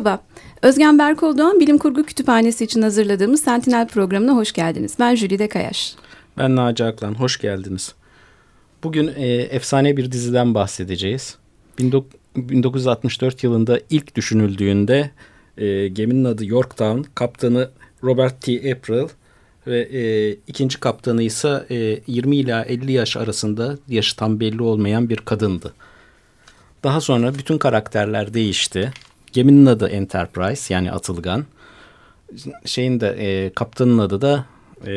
Merhaba, Özgen Berkoldoğan Bilim Kurgu Kütüphanesi için hazırladığımız Sentinel programına hoş geldiniz. Ben Jülide Kayaş. Ben Naci Aklan, hoş geldiniz. Bugün e, efsane bir diziden bahsedeceğiz. 1964 yılında ilk düşünüldüğünde e, geminin adı Yorktown, kaptanı Robert T. April ve e, ikinci kaptanı ise e, 20 ila 50 yaş arasında yaşı tam belli olmayan bir kadındı. Daha sonra bütün karakterler değişti. Geminin adı Enterprise yani Atılgan. Şeyin de e, kaptanın adı da e,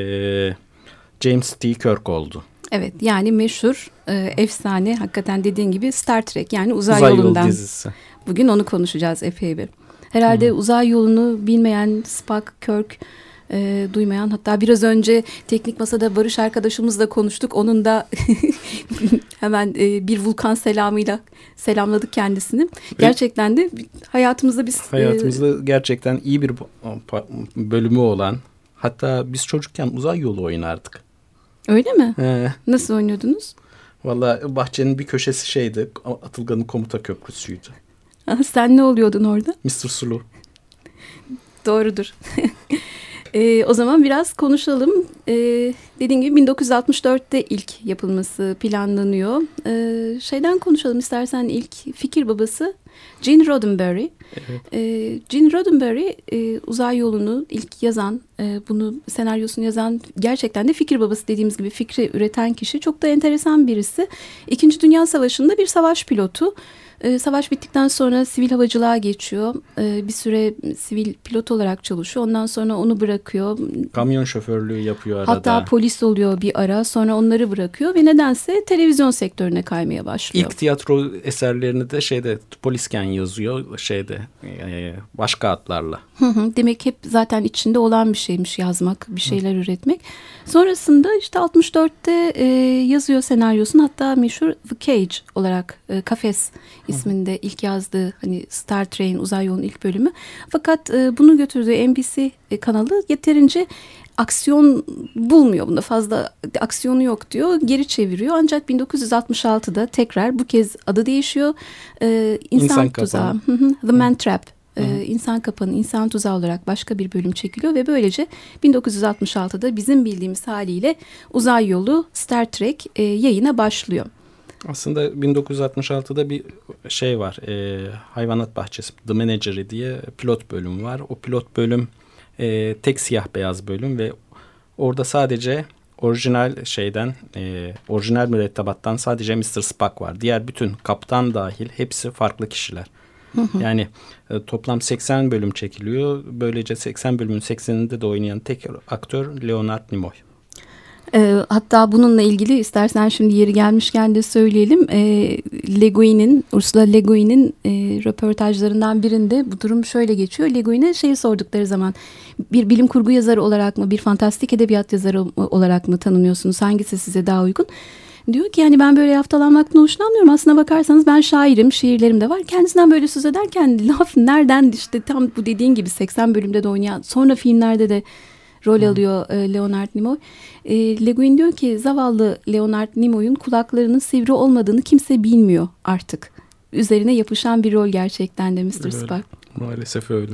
James T. Kirk oldu. Evet yani meşhur e, efsane hakikaten dediğin gibi Star Trek yani uzay, uzay yolundan. Yol dizisi. Bugün onu konuşacağız epey bir. Herhalde hmm. uzay yolunu bilmeyen Spock, Kirk e, duymayan hatta biraz önce teknik masada Barış arkadaşımızla konuştuk. Onun da hemen e, bir vulkan selamıyla selamladık kendisini. Gerçekten de hayatımızda biz... E, hayatımızda e, gerçekten iyi bir bölümü olan hatta biz çocukken uzay yolu oynardık. Öyle mi? Ee, Nasıl oynuyordunuz? Valla bahçenin bir köşesi şeydi. Atılgan'ın komuta köprüsüydü. Sen ne oluyordun orada? Mr. Sulu. Doğrudur. E, o zaman biraz konuşalım. E, dediğim gibi 1964'te ilk yapılması planlanıyor. E, şeyden konuşalım istersen ilk fikir babası Gene Roddenberry. Evet. E, Gene Roddenberry e, uzay yolunu ilk yazan, e, bunu senaryosunu yazan gerçekten de fikir babası dediğimiz gibi fikri üreten kişi. Çok da enteresan birisi. İkinci Dünya Savaşı'nda bir savaş pilotu. E, savaş bittikten sonra sivil havacılığa geçiyor. E, bir süre sivil pilot olarak çalışıyor. Ondan sonra onu bırakıyor. Kamyon şoförlüğü yapıyor arada. Hatta polis oluyor bir ara. Sonra onları bırakıyor ve nedense televizyon sektörüne kaymaya başlıyor. İlk tiyatro eserlerini de şeyde polisken yazıyor şeyde e, başka adlarla. Demek hep zaten içinde olan bir şeymiş yazmak, bir şeyler üretmek. Sonrasında işte 64'te e, yazıyor senaryosunu hatta meşhur The Cage olarak e, kafes isminde ilk yazdığı hani Star Trek'in uzay yolunun ilk bölümü. Fakat e, bunu götürdüğü NBC e, kanalı yeterince aksiyon bulmuyor. Bunda fazla aksiyonu yok diyor. Geri çeviriyor. Ancak 1966'da tekrar bu kez adı değişiyor. Ee, insan, insan tuzağı. The Man Trap. Ee, insan kapanı, insan tuzağı olarak başka bir bölüm çekiliyor ve böylece 1966'da bizim bildiğimiz haliyle uzay yolu Star Trek e, yayına başlıyor. Aslında 1966'da bir şey var. E, hayvanat bahçesi The Manager diye pilot bölüm var. O pilot bölüm e, tek siyah beyaz bölüm ve orada sadece orijinal şeyden e, orijinal mürettebattan sadece Mr. Spock var. Diğer bütün kaptan dahil hepsi farklı kişiler. Yani e, toplam 80 bölüm çekiliyor. Böylece 80 bölümün 80'inde de oynayan tek aktör Leonard Nimoy. E, hatta bununla ilgili istersen şimdi yeri gelmişken de söyleyelim. E, Le Guin'in, Ursula Le Guin'in e, röportajlarından birinde bu durum şöyle geçiyor. Le Guin'e şeyi sordukları zaman bir bilim kurgu yazarı olarak mı, bir fantastik edebiyat yazarı olarak mı tanınıyorsunuz? Hangisi size daha uygun? Diyor ki yani ben böyle yaftalanmaktan hoşlanmıyorum. Aslına bakarsanız ben şairim, şiirlerim de var. Kendisinden böyle söz ederken laf nereden işte tam bu dediğin gibi 80 bölümde de oynayan sonra filmlerde de rol hmm. alıyor e, Leonard Nimoy. E, Le Guin diyor ki zavallı Leonard Nimoy'un kulaklarının sivri olmadığını kimse bilmiyor artık. Üzerine yapışan bir rol gerçekten de Mr. Öyle. Spock. Maalesef öyle.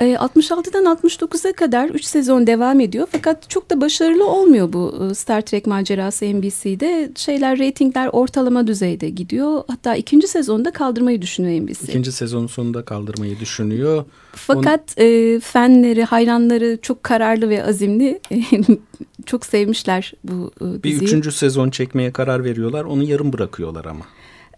66'dan ee, 69'a kadar 3 sezon devam ediyor. Fakat çok da başarılı olmuyor bu e, Star Trek macerası NBC'de. Şeyler, reytingler ortalama düzeyde gidiyor. Hatta ikinci sezonda kaldırmayı düşünüyor NBC. İkinci sezonun sonunda kaldırmayı düşünüyor. Fakat Onu... e, fanları, hayranları çok kararlı ve azimli. çok sevmişler bu e, diziyi. Bir üçüncü sezon çekmeye karar veriyorlar. Onu yarım bırakıyorlar ama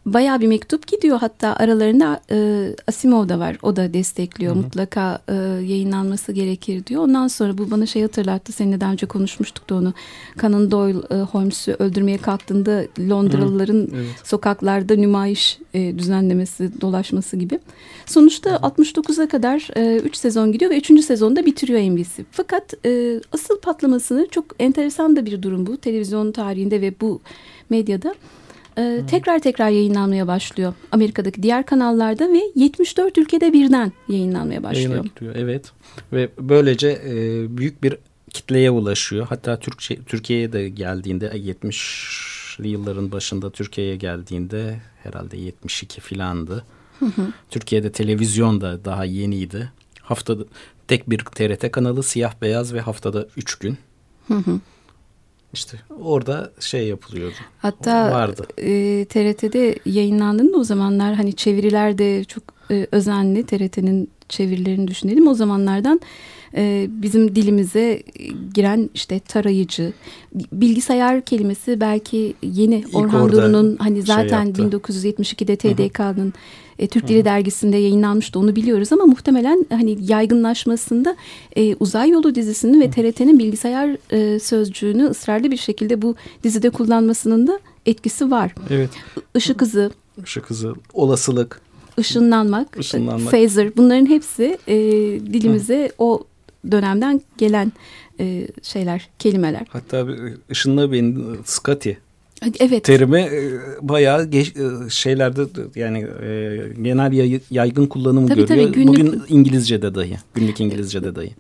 bayağı bir mektup gidiyor. Hatta aralarında e, Asimov da var. O da destekliyor. Hı hı. Mutlaka e, yayınlanması gerekir diyor. Ondan sonra bu bana şey hatırlattı. Seninle daha önce konuşmuştuk da onu. Conan Doyle e, Holmes'u öldürmeye kalktığında Londralıların evet. sokaklarda nümayiş e, düzenlemesi, dolaşması gibi. Sonuçta 69'a kadar 3 e, sezon gidiyor ve 3. sezonda bitiriyor NBC. Fakat e, asıl patlamasını çok enteresan da bir durum bu. Televizyon tarihinde ve bu medyada e, tekrar tekrar yayınlanmaya başlıyor. Amerika'daki diğer kanallarda ve 74 ülkede birden yayınlanmaya başlıyor. evet. Ve böylece e, büyük bir kitleye ulaşıyor. Hatta Türkçe, Türkiye'ye de geldiğinde 70'li yılların başında Türkiye'ye geldiğinde herhalde 72 filandı. Hı hı. Türkiye'de televizyon da daha yeniydi. Haftada tek bir TRT kanalı siyah beyaz ve haftada üç gün. Hı hı. İşte orada şey yapılıyordu. Hatta vardı. E, TRT'de yayınlandığında o zamanlar hani çeviriler de çok e, özenli. TRT'nin çevirilerini düşünelim. O zamanlardan e, bizim dilimize giren işte tarayıcı, bilgisayar kelimesi belki yeni İlk Orhan Duru'nun hani şey zaten yaptı. 1972'de TDK'nın e, Türk Dili Dergisi'nde yayınlanmıştı onu biliyoruz ama muhtemelen hani yaygınlaşmasında e, Uzay Yolu dizisinin ve TRT'nin bilgisayar e, sözcüğünü ısrarlı bir şekilde bu dizide kullanmasının da etkisi var. Evet. Işık hızı, Işık hızı, olasılık. ışınlanmak, Işınlanmak. phaser bunların hepsi e, dilimize o dönemden gelen e, şeyler, kelimeler. Hatta bir ışınlı beyin Scotty Evet. terimi e, bayağı geç, e, şeylerde yani e, genel yay- yaygın kullanımı Tabii, görüyor. tabii, günlük- Bugün İngilizce'de dahi. Günlük İngilizce'de dahi.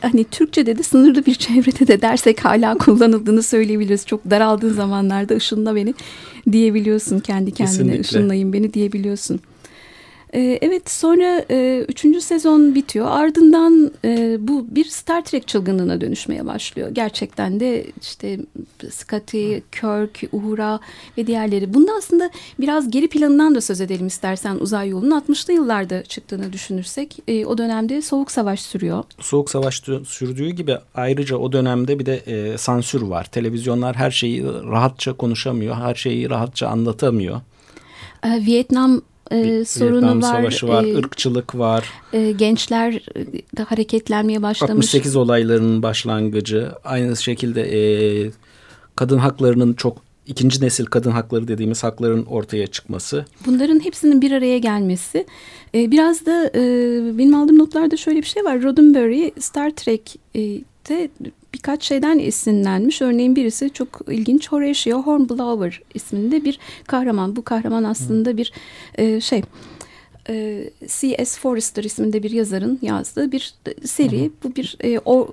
hani Türkçe'de de sınırlı bir çevrede de dersek hala kullanıldığını söyleyebiliriz. Çok daraldığın zamanlarda ışınla beni diyebiliyorsun kendi kendine Kesinlikle. ışınlayın beni diyebiliyorsun. Ee, evet sonra e, üçüncü sezon bitiyor. Ardından e, bu bir Star Trek çılgınlığına dönüşmeye başlıyor. Gerçekten de işte Scotty, Kirk, Uhura ve diğerleri. Bunda aslında biraz geri planından da söz edelim istersen uzay yolunun 60'lı yıllarda çıktığını düşünürsek. E, o dönemde Soğuk Savaş sürüyor. Soğuk savaş sürdüğü gibi ayrıca o dönemde bir de e, sansür var. Televizyonlar her şeyi rahatça konuşamıyor. Her şeyi rahatça anlatamıyor. Ee, Vietnam e, sorunu Vietnam var. Savaşı var, Ee, ırkçılık var. e, gençler e, de hareketlenmeye başlamış. 68 olaylarının başlangıcı. Aynı şekilde e, kadın haklarının çok ikinci nesil kadın hakları dediğimiz hakların ortaya çıkması. Bunların hepsinin bir araya gelmesi. E, biraz da e, benim aldığım notlarda şöyle bir şey var. Roddenberry Star Trek'te birkaç şeyden esinlenmiş. Örneğin birisi çok ilginç Horatio Hornblower isminde bir kahraman. Bu kahraman aslında bir e, şey... e, C.S. Forrester isminde bir yazarın yazdığı bir seri. Bu bir e, o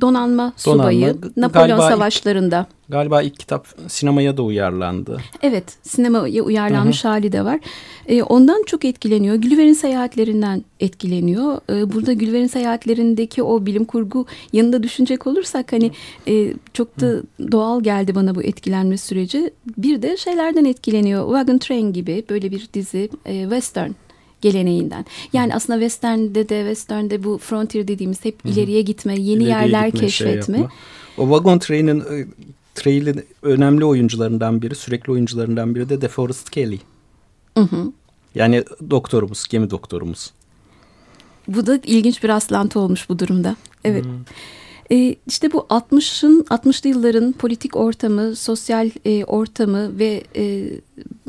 donanma subayı Donanma, Napolyon galiba ilk- savaşlarında. Galiba ilk kitap sinemaya da uyarlandı. Evet, sinemaya uyarlanmış hali de var. Ee, ondan çok etkileniyor. Gülliver'in seyahatlerinden etkileniyor. Ee, burada Gülliver'in seyahatlerindeki o bilim kurgu yanında düşünecek olursak hani e, çok da doğal geldi bana bu etkilenme süreci. Bir de şeylerden etkileniyor. Wagon Train gibi böyle bir dizi e, western geleneğinden. Yani aslında western'de de western'de bu frontier dediğimiz hep ileriye gitme, yeni İleriye yerler gitme, şey keşfetme. yapma. o Wagon Train'in e, Trail'in önemli oyuncularından biri, sürekli oyuncularından biri de DeForest Kelly. Hı hı. Yani doktorumuz, gemi doktorumuz. Bu da ilginç bir rastlantı olmuş bu durumda. Evet. E, işte bu 60'ın 60'lı yılların politik ortamı, sosyal e, ortamı ve e,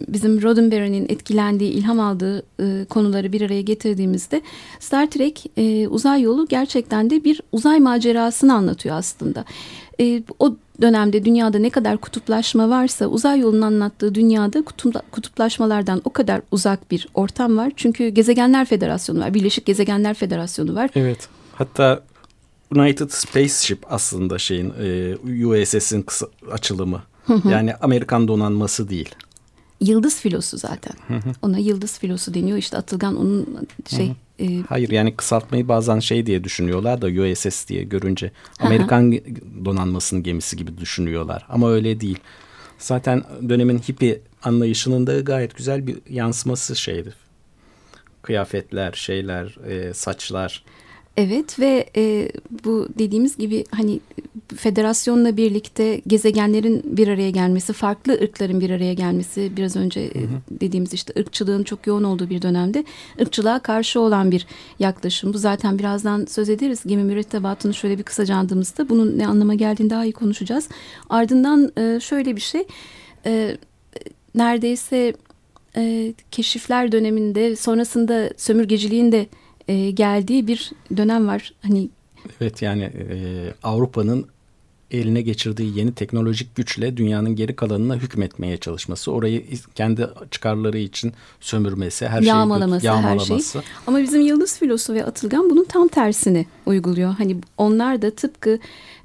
bizim Roddenberry'nin etkilendiği, ilham aldığı e, konuları bir araya getirdiğimizde Star Trek e, uzay yolu gerçekten de bir uzay macerasını anlatıyor aslında. E, o dönemde dünyada ne kadar kutuplaşma varsa uzay yolunun anlattığı dünyada kutupla- kutuplaşmalardan o kadar uzak bir ortam var. Çünkü Gezegenler Federasyonu var, Birleşik Gezegenler Federasyonu var. Evet. Hatta United Spaceship aslında şeyin e, USS'in kısa açılımı. Yani Amerikan donanması değil. Yıldız filosu zaten. Ona yıldız filosu deniyor. İşte Atılgan onun şey e, Hayır yani kısaltmayı bazen şey diye düşünüyorlar da USS diye görünce Amerikan donanmasının gemisi gibi düşünüyorlar. Ama öyle değil. Zaten dönemin hippie anlayışının da gayet güzel bir yansıması şeydi. Kıyafetler, şeyler, e, saçlar. Evet ve e, bu dediğimiz gibi hani federasyonla birlikte gezegenlerin bir araya gelmesi, farklı ırkların bir araya gelmesi, biraz önce e, dediğimiz işte ırkçılığın çok yoğun olduğu bir dönemde ırkçılığa karşı olan bir yaklaşım. Bu zaten birazdan söz ederiz. Gemi mürettebatını şöyle bir kısaca andığımızda bunun ne anlama geldiğini daha iyi konuşacağız. Ardından e, şöyle bir şey, e, neredeyse e, keşifler döneminde sonrasında sömürgeciliğin de e, geldiği bir dönem var. Hani Evet yani e, Avrupa'nın eline geçirdiği yeni teknolojik güçle dünyanın geri kalanına hükmetmeye çalışması, orayı kendi çıkarları için sömürmesi, her şeyi Yağmalaması, her yağmalaması. ama bizim Yıldız Filosu ve Atılgan bunun tam tersini uyguluyor. Hani onlar da tıpkı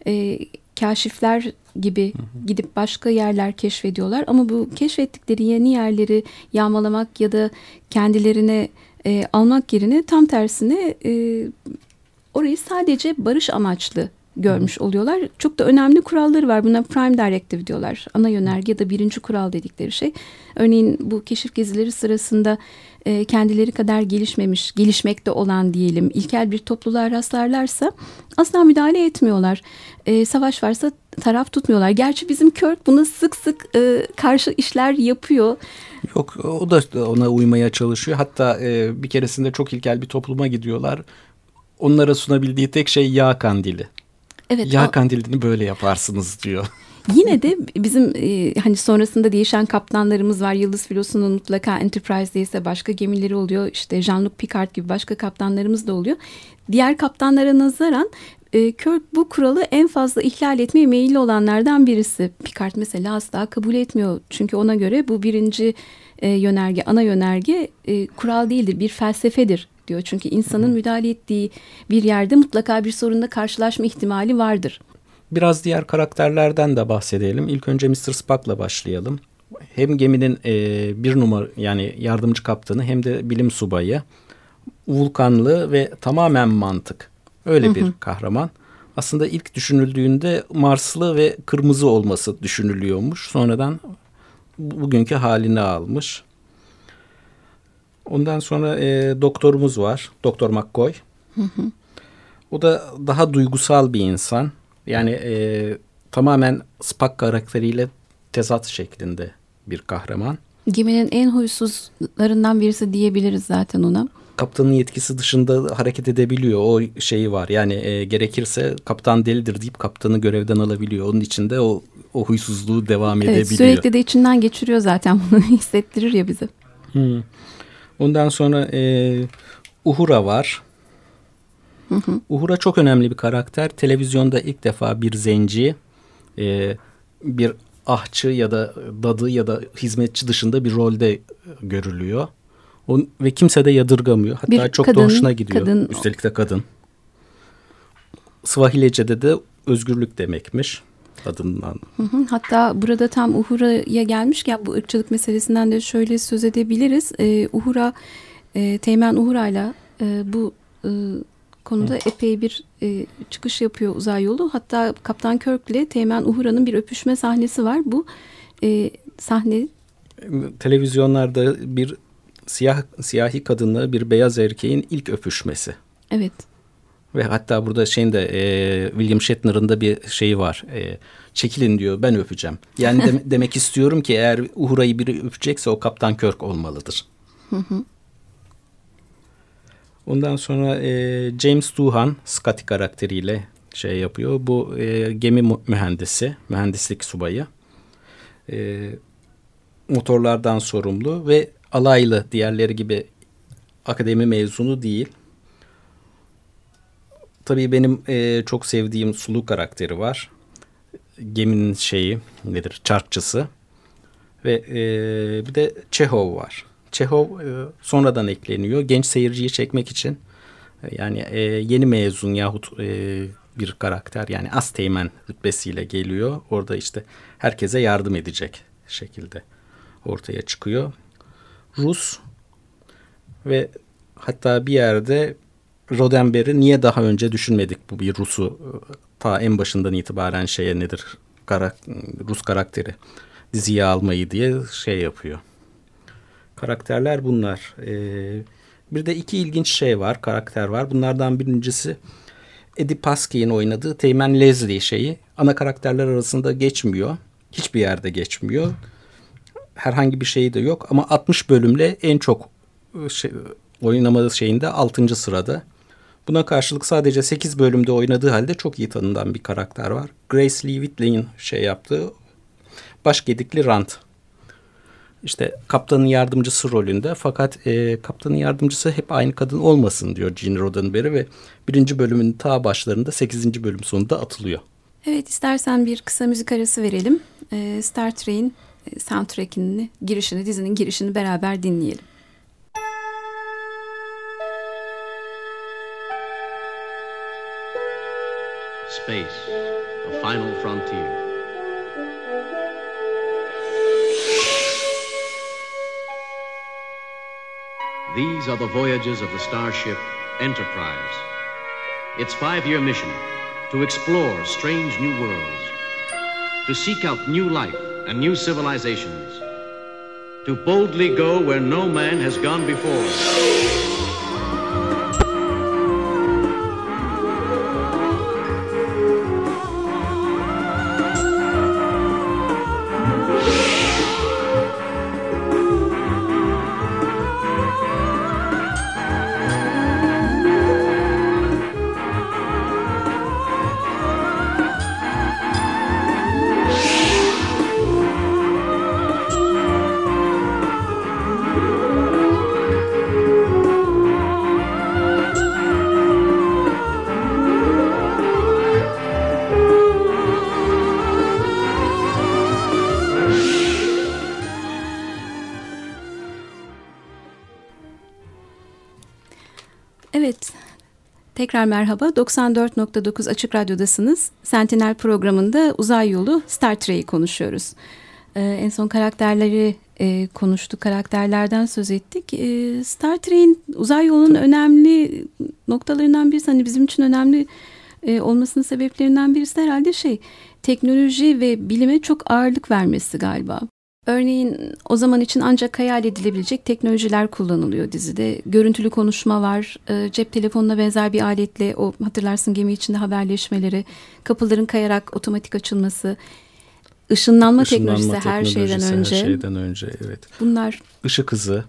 e, kaşifler gibi gidip başka yerler keşfediyorlar. Ama bu keşfettikleri yeni yerleri yağmalamak ya da kendilerine e, almak yerine tam tersine e, orayı sadece barış amaçlı görmüş oluyorlar. Çok da önemli kuralları var. Buna prime directive diyorlar. Ana yönerge ya da birinci kural dedikleri şey. Örneğin bu keşif gezileri sırasında e, kendileri kadar gelişmemiş, gelişmekte olan diyelim ilkel bir topluluğa rastlarlarsa asla müdahale etmiyorlar. E, savaş varsa taraf tutmuyorlar. Gerçi bizim Kirk buna sık sık e, karşı işler yapıyor. Yok o da ona uymaya çalışıyor. Hatta e, bir keresinde çok ilkel bir topluma gidiyorlar. Onlara sunabildiği tek şey yağ kandili. Evet, yağ o... kandilini böyle yaparsınız diyor. Yine de bizim e, hani sonrasında değişen kaptanlarımız var. Yıldız filosunun mutlaka Enterprise değilse başka gemileri oluyor. İşte Jean-Luc Picard gibi başka kaptanlarımız da oluyor. Diğer kaptanlara nazaran e, Kirk bu kuralı en fazla ihlal etmeye meyilli olanlardan birisi. Picard mesela asla kabul etmiyor. Çünkü ona göre bu birinci e, yönerge, ana yönerge e, kural değildir, bir felsefedir diyor. Çünkü insanın müdahale ettiği bir yerde mutlaka bir sorunla karşılaşma ihtimali vardır. Biraz diğer karakterlerden de bahsedelim. İlk önce Mr. Spock'la başlayalım. Hem geminin e, bir numara yani yardımcı kaptanı hem de bilim subayı. Vulkanlı ve tamamen mantık. Öyle bir kahraman. Aslında ilk düşünüldüğünde Marslı ve kırmızı olması düşünülüyormuş. Sonradan bugünkü halini almış. Ondan sonra e, doktorumuz var. Doktor McCoy. Hı hı. O da daha duygusal bir insan. Yani e, tamamen Spock karakteriyle tezat şeklinde bir kahraman. Geminin en huysuzlarından birisi diyebiliriz zaten ona. Kaptanın yetkisi dışında hareket edebiliyor. O şeyi var. Yani e, gerekirse kaptan delidir deyip kaptanı görevden alabiliyor. Onun içinde o o huysuzluğu devam evet, edebiliyor. Sürekli de içinden geçiriyor zaten bunu hissettirir ya bize. Hmm. Ondan sonra e, Uhura var. Hı hı. Uhura çok önemli bir karakter. Televizyonda ilk defa bir zenci, e, bir ahçı ya da dadı ya da hizmetçi dışında bir rolde görülüyor. O, ve kimse de yadırgamıyor. Hatta bir çok kadın, da hoşuna gidiyor. Kadın. Üstelik de kadın. Swahilece'de de özgürlük demekmiş adından. Hı hı. Hatta burada tam Uhura'ya gelmişken bu ırkçılık meselesinden de şöyle söz edebiliriz. Ee, Uhura, e, Teğmen Uhura'yla e, bu e, konuda Hı. epey bir e, çıkış yapıyor uzay yolu. Hatta Kaptan Kirk ile Teğmen Uhura'nın bir öpüşme sahnesi var. Bu e, sahne televizyonlarda bir siyah siyahi kadınla bir beyaz erkeğin ilk öpüşmesi. Evet. Ve hatta burada şeyin de e, William Shatner'ın da bir şeyi var. E, çekilin diyor ben öpeceğim. Yani de, demek istiyorum ki eğer Uhura'yı biri öpecekse o Kaptan Kirk olmalıdır. Ondan sonra e, James Doohan Scotty karakteriyle şey yapıyor. Bu e, gemi mühendisi, mühendislik subayı. E, motorlardan sorumlu ve alaylı diğerleri gibi akademi mezunu değil. Tabii benim e, çok sevdiğim Sulu karakteri var. Geminin şeyi nedir? Çarkçısı. Ve e, bir de Çehov var. Çehov e, sonradan ekleniyor. Genç seyirciyi çekmek için. E, yani e, yeni mezun yahut e, bir karakter yani Asteğmen rütbesiyle geliyor. Orada işte herkese yardım edecek şekilde ortaya çıkıyor. Rus ve hatta bir yerde Roddenberry niye daha önce düşünmedik bu bir Rus'u ta en başından itibaren şeye nedir karak Rus karakteri diziye almayı diye şey yapıyor. Karakterler bunlar. Ee, bir de iki ilginç şey var, karakter var. Bunlardan birincisi Eddie Paskey'in oynadığı Teğmen Leslie şeyi. Ana karakterler arasında geçmiyor. Hiçbir yerde geçmiyor. Herhangi bir şeyi de yok ama 60 bölümle en çok şey, oynamadığı şeyinde 6. sırada. Buna karşılık sadece 8 bölümde oynadığı halde çok iyi tanınan bir karakter var. Grace Lee Whitley'in şey yaptığı Başgedikli Rant. İşte kaptanın yardımcısı rolünde fakat e, kaptanın yardımcısı hep aynı kadın olmasın diyor Gene Roddenberry ve birinci bölümün ta başlarında 8. bölüm sonunda atılıyor. Evet istersen bir kısa müzik arası verelim. E, Star Trek'in e, soundtrack'ini, girişini, dizinin girişini beraber dinleyelim. space, the final frontier. These are the voyages of the starship Enterprise. Its five year mission to explore strange new worlds, to seek out new life and new civilizations, to boldly go where no man has gone before. Evet, tekrar merhaba. 94.9 Açık Radyo'dasınız. Sentinel programında uzay yolu Star Trek'i konuşuyoruz. Ee, en son karakterleri e, konuştuk, karakterlerden söz ettik. Ee, Star Trek'in uzay yolunun önemli noktalarından birisi, hani bizim için önemli e, olmasının sebeplerinden birisi herhalde şey, teknoloji ve bilime çok ağırlık vermesi galiba. Örneğin o zaman için ancak hayal edilebilecek teknolojiler kullanılıyor dizide. Görüntülü konuşma var, e, cep telefonuna benzer bir aletle o hatırlarsın gemi içinde haberleşmeleri, kapıların kayarak otomatik açılması, ışınlanma, Işınlanma teknolojisi, her şeyden önce. Her şeyden önce evet. Bunlar Işık hızı.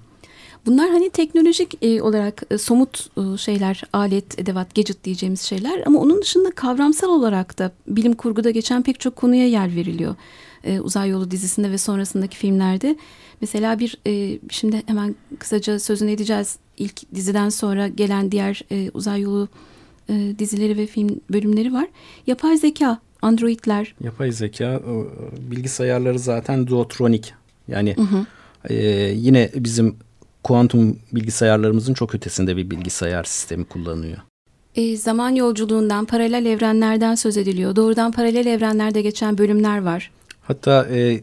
Bunlar hani teknolojik e, olarak e, somut e, şeyler, alet, edevat, gadget diyeceğimiz şeyler ama onun dışında kavramsal olarak da bilim kurguda geçen pek çok konuya yer veriliyor. E, Uzay Yolu dizisinde ve sonrasındaki filmlerde. Mesela bir e, şimdi hemen kısaca sözünü edeceğiz. İlk diziden sonra gelen diğer e, Uzay Yolu e, dizileri ve film bölümleri var. Yapay zeka, androidler. Yapay zeka, bilgisayarları zaten duotronik. Yani hı hı. E, yine bizim kuantum bilgisayarlarımızın çok ötesinde bir bilgisayar sistemi kullanıyor. E, zaman yolculuğundan, paralel evrenlerden söz ediliyor. Doğrudan paralel evrenlerde geçen bölümler var. Hatta e,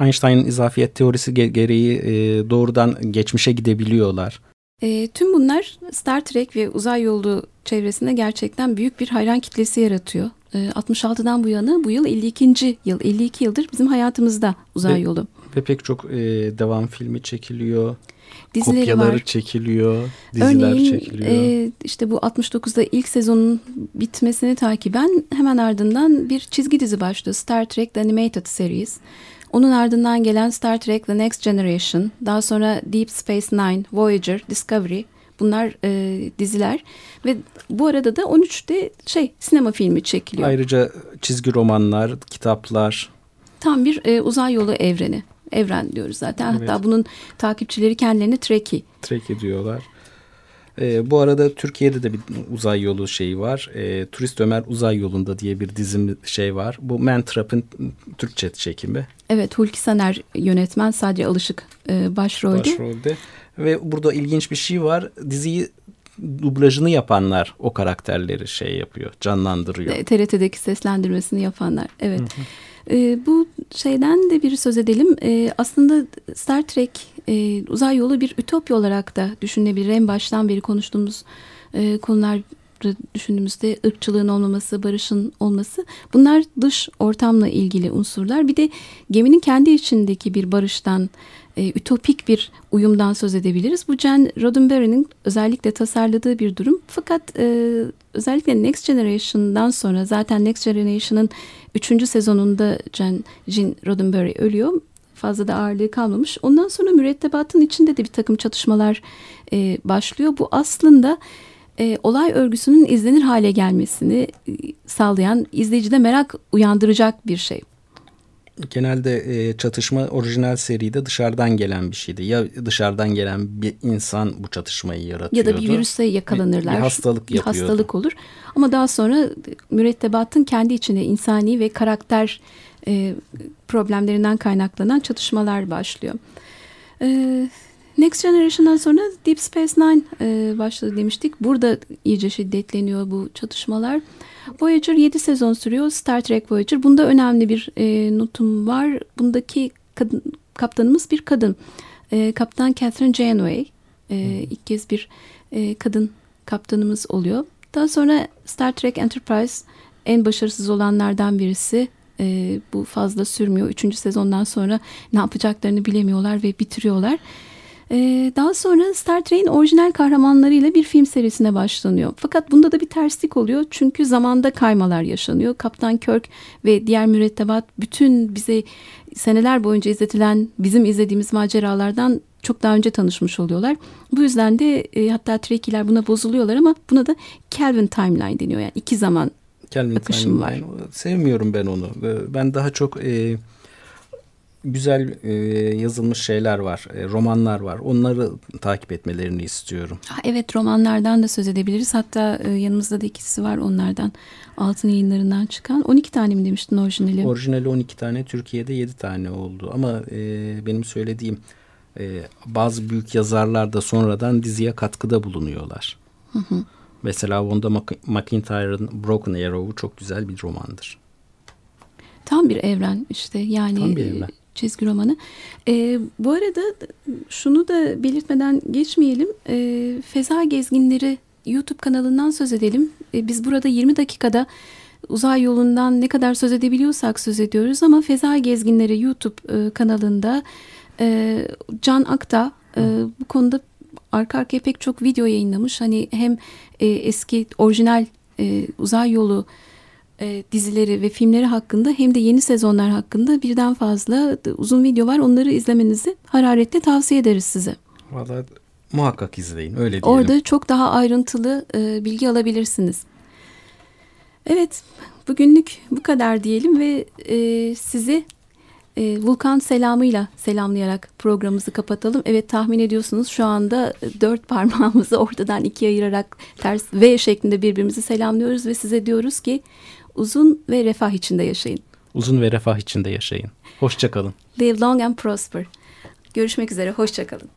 Einstein'ın izafiyet teorisi gereği e, doğrudan geçmişe gidebiliyorlar. E, tüm bunlar Star Trek ve uzay yolu çevresinde gerçekten büyük bir hayran kitlesi yaratıyor. E, 66'dan bu yana bu yıl 52. yıl, 52 yıldır bizim hayatımızda uzay ve, yolu. Ve pek çok e, devam filmi çekiliyor. Dizileri Kopyaları var. çekiliyor, diziler Örneğin, çekiliyor. E, işte bu 69'da ilk sezonun bitmesini takiben hemen ardından bir çizgi dizi başladı. Star Trek The Animated Series. Onun ardından gelen Star Trek The Next Generation, daha sonra Deep Space Nine, Voyager, Discovery bunlar e, diziler ve bu arada da 13'te şey sinema filmi çekiliyor. Ayrıca çizgi romanlar, kitaplar. Tam bir e, uzay yolu evreni. Evren diyoruz zaten. Evet. Hatta bunun takipçileri kendilerini Trekkie. Trekkie diyorlar. E, bu arada Türkiye'de de bir uzay yolu şeyi var. E, Turist Ömer Uzay Yolunda diye bir dizim şey var. Bu Mantrap'ın Türkçe çekimi. Evet Hulki Saner yönetmen sadece alışık e, başrolde. Başrolde. Ve burada ilginç bir şey var. Diziyi dublajını yapanlar o karakterleri şey yapıyor, canlandırıyor. E, TRT'deki seslendirmesini yapanlar. Evet. Hı hı. E, bu şeyden de bir söz edelim. E, aslında Star Trek e, uzay yolu bir ütopya olarak da düşünülebilir. En baştan beri konuştuğumuz e, konular düşündüğümüzde ırkçılığın olmaması, barışın olması bunlar dış ortamla ilgili unsurlar. Bir de geminin kendi içindeki bir barıştan, e, ütopik bir uyumdan söz edebiliriz. Bu Jen Roddenberry'nin özellikle tasarladığı bir durum. Fakat e, özellikle Next Generation'dan sonra zaten Next Generation'ın üçüncü sezonunda Jen, Jean Roddenberry ölüyor. Fazla da ağırlığı kalmamış. Ondan sonra mürettebatın içinde de bir takım çatışmalar e, başlıyor. Bu aslında e, olay örgüsünün izlenir hale gelmesini e, sağlayan, izleyicide merak uyandıracak bir şey. Genelde e, çatışma orijinal seride dışarıdan gelen bir şeydi. Ya dışarıdan gelen bir insan bu çatışmayı yaratıyordu. Ya da bir virüse yakalanırlar. Bir, bir hastalık bir yapıyordu. hastalık olur. Ama daha sonra mürettebatın kendi içinde insani ve karakter e, problemlerinden kaynaklanan çatışmalar başlıyor. E, Next Generation'dan sonra Deep Space Nine e, başladı demiştik. Burada iyice şiddetleniyor bu çatışmalar. Voyager 7 sezon sürüyor. Star Trek Voyager. Bunda önemli bir e, notum var. Bundaki kadın, kaptanımız bir kadın. E, Kaptan Catherine Janeway. E, ilk kez bir e, kadın kaptanımız oluyor. Daha sonra Star Trek Enterprise en başarısız olanlardan birisi. E, bu fazla sürmüyor. Üçüncü sezondan sonra ne yapacaklarını bilemiyorlar ve bitiriyorlar. Ee, daha sonra Star Trek'in orijinal kahramanlarıyla bir film serisine başlanıyor. Fakat bunda da bir terslik oluyor. Çünkü zamanda kaymalar yaşanıyor. Kaptan Kirk ve diğer mürettebat bütün bize seneler boyunca izletilen bizim izlediğimiz maceralardan çok daha önce tanışmış oluyorlar. Bu yüzden de e, hatta Trekkiler buna bozuluyorlar ama buna da Kelvin Timeline deniyor. Yani iki zaman Kelvin akışım var. Timeline. Sevmiyorum ben onu. Ben daha çok e, güzel e, yazılmış şeyler var, e, romanlar var. Onları takip etmelerini istiyorum. Evet romanlardan da söz edebiliriz. Hatta e, yanımızda da ikisi var onlardan. Altın yayınlarından çıkan. 12 tane mi demiştin orijinali? Orijinali 12 tane, Türkiye'de 7 tane oldu. Ama e, benim söylediğim e, bazı büyük yazarlar da sonradan diziye katkıda bulunuyorlar. Mesela Wanda McIntyre'ın Broken Arrow'u çok güzel bir romandır. Tam bir evren işte yani Tam bir evren. Çizgi romanı. E, bu arada şunu da belirtmeden geçmeyelim. E, Feza Gezginleri YouTube kanalından söz edelim. E, biz burada 20 dakikada uzay yolundan ne kadar söz edebiliyorsak söz ediyoruz ama Feza Gezginleri YouTube e, kanalında e, Can Akta e, bu konuda arka arkaya pek çok video yayınlamış. Hani hem e, eski orijinal e, uzay yolu e, dizileri ve filmleri hakkında hem de yeni sezonlar hakkında birden fazla uzun video var. Onları izlemenizi hararetle tavsiye ederiz size. Valla muhakkak izleyin öyle diyelim. Orada çok daha ayrıntılı e, bilgi alabilirsiniz. Evet, bugünlük bu kadar diyelim ve e, sizi e, Vulkan selamıyla selamlayarak programımızı kapatalım. Evet tahmin ediyorsunuz şu anda dört parmağımızı ortadan ikiye ayırarak ters V şeklinde birbirimizi selamlıyoruz ve size diyoruz ki uzun ve refah içinde yaşayın. Uzun ve refah içinde yaşayın. Hoşçakalın. Live long and prosper. Görüşmek üzere, hoşçakalın.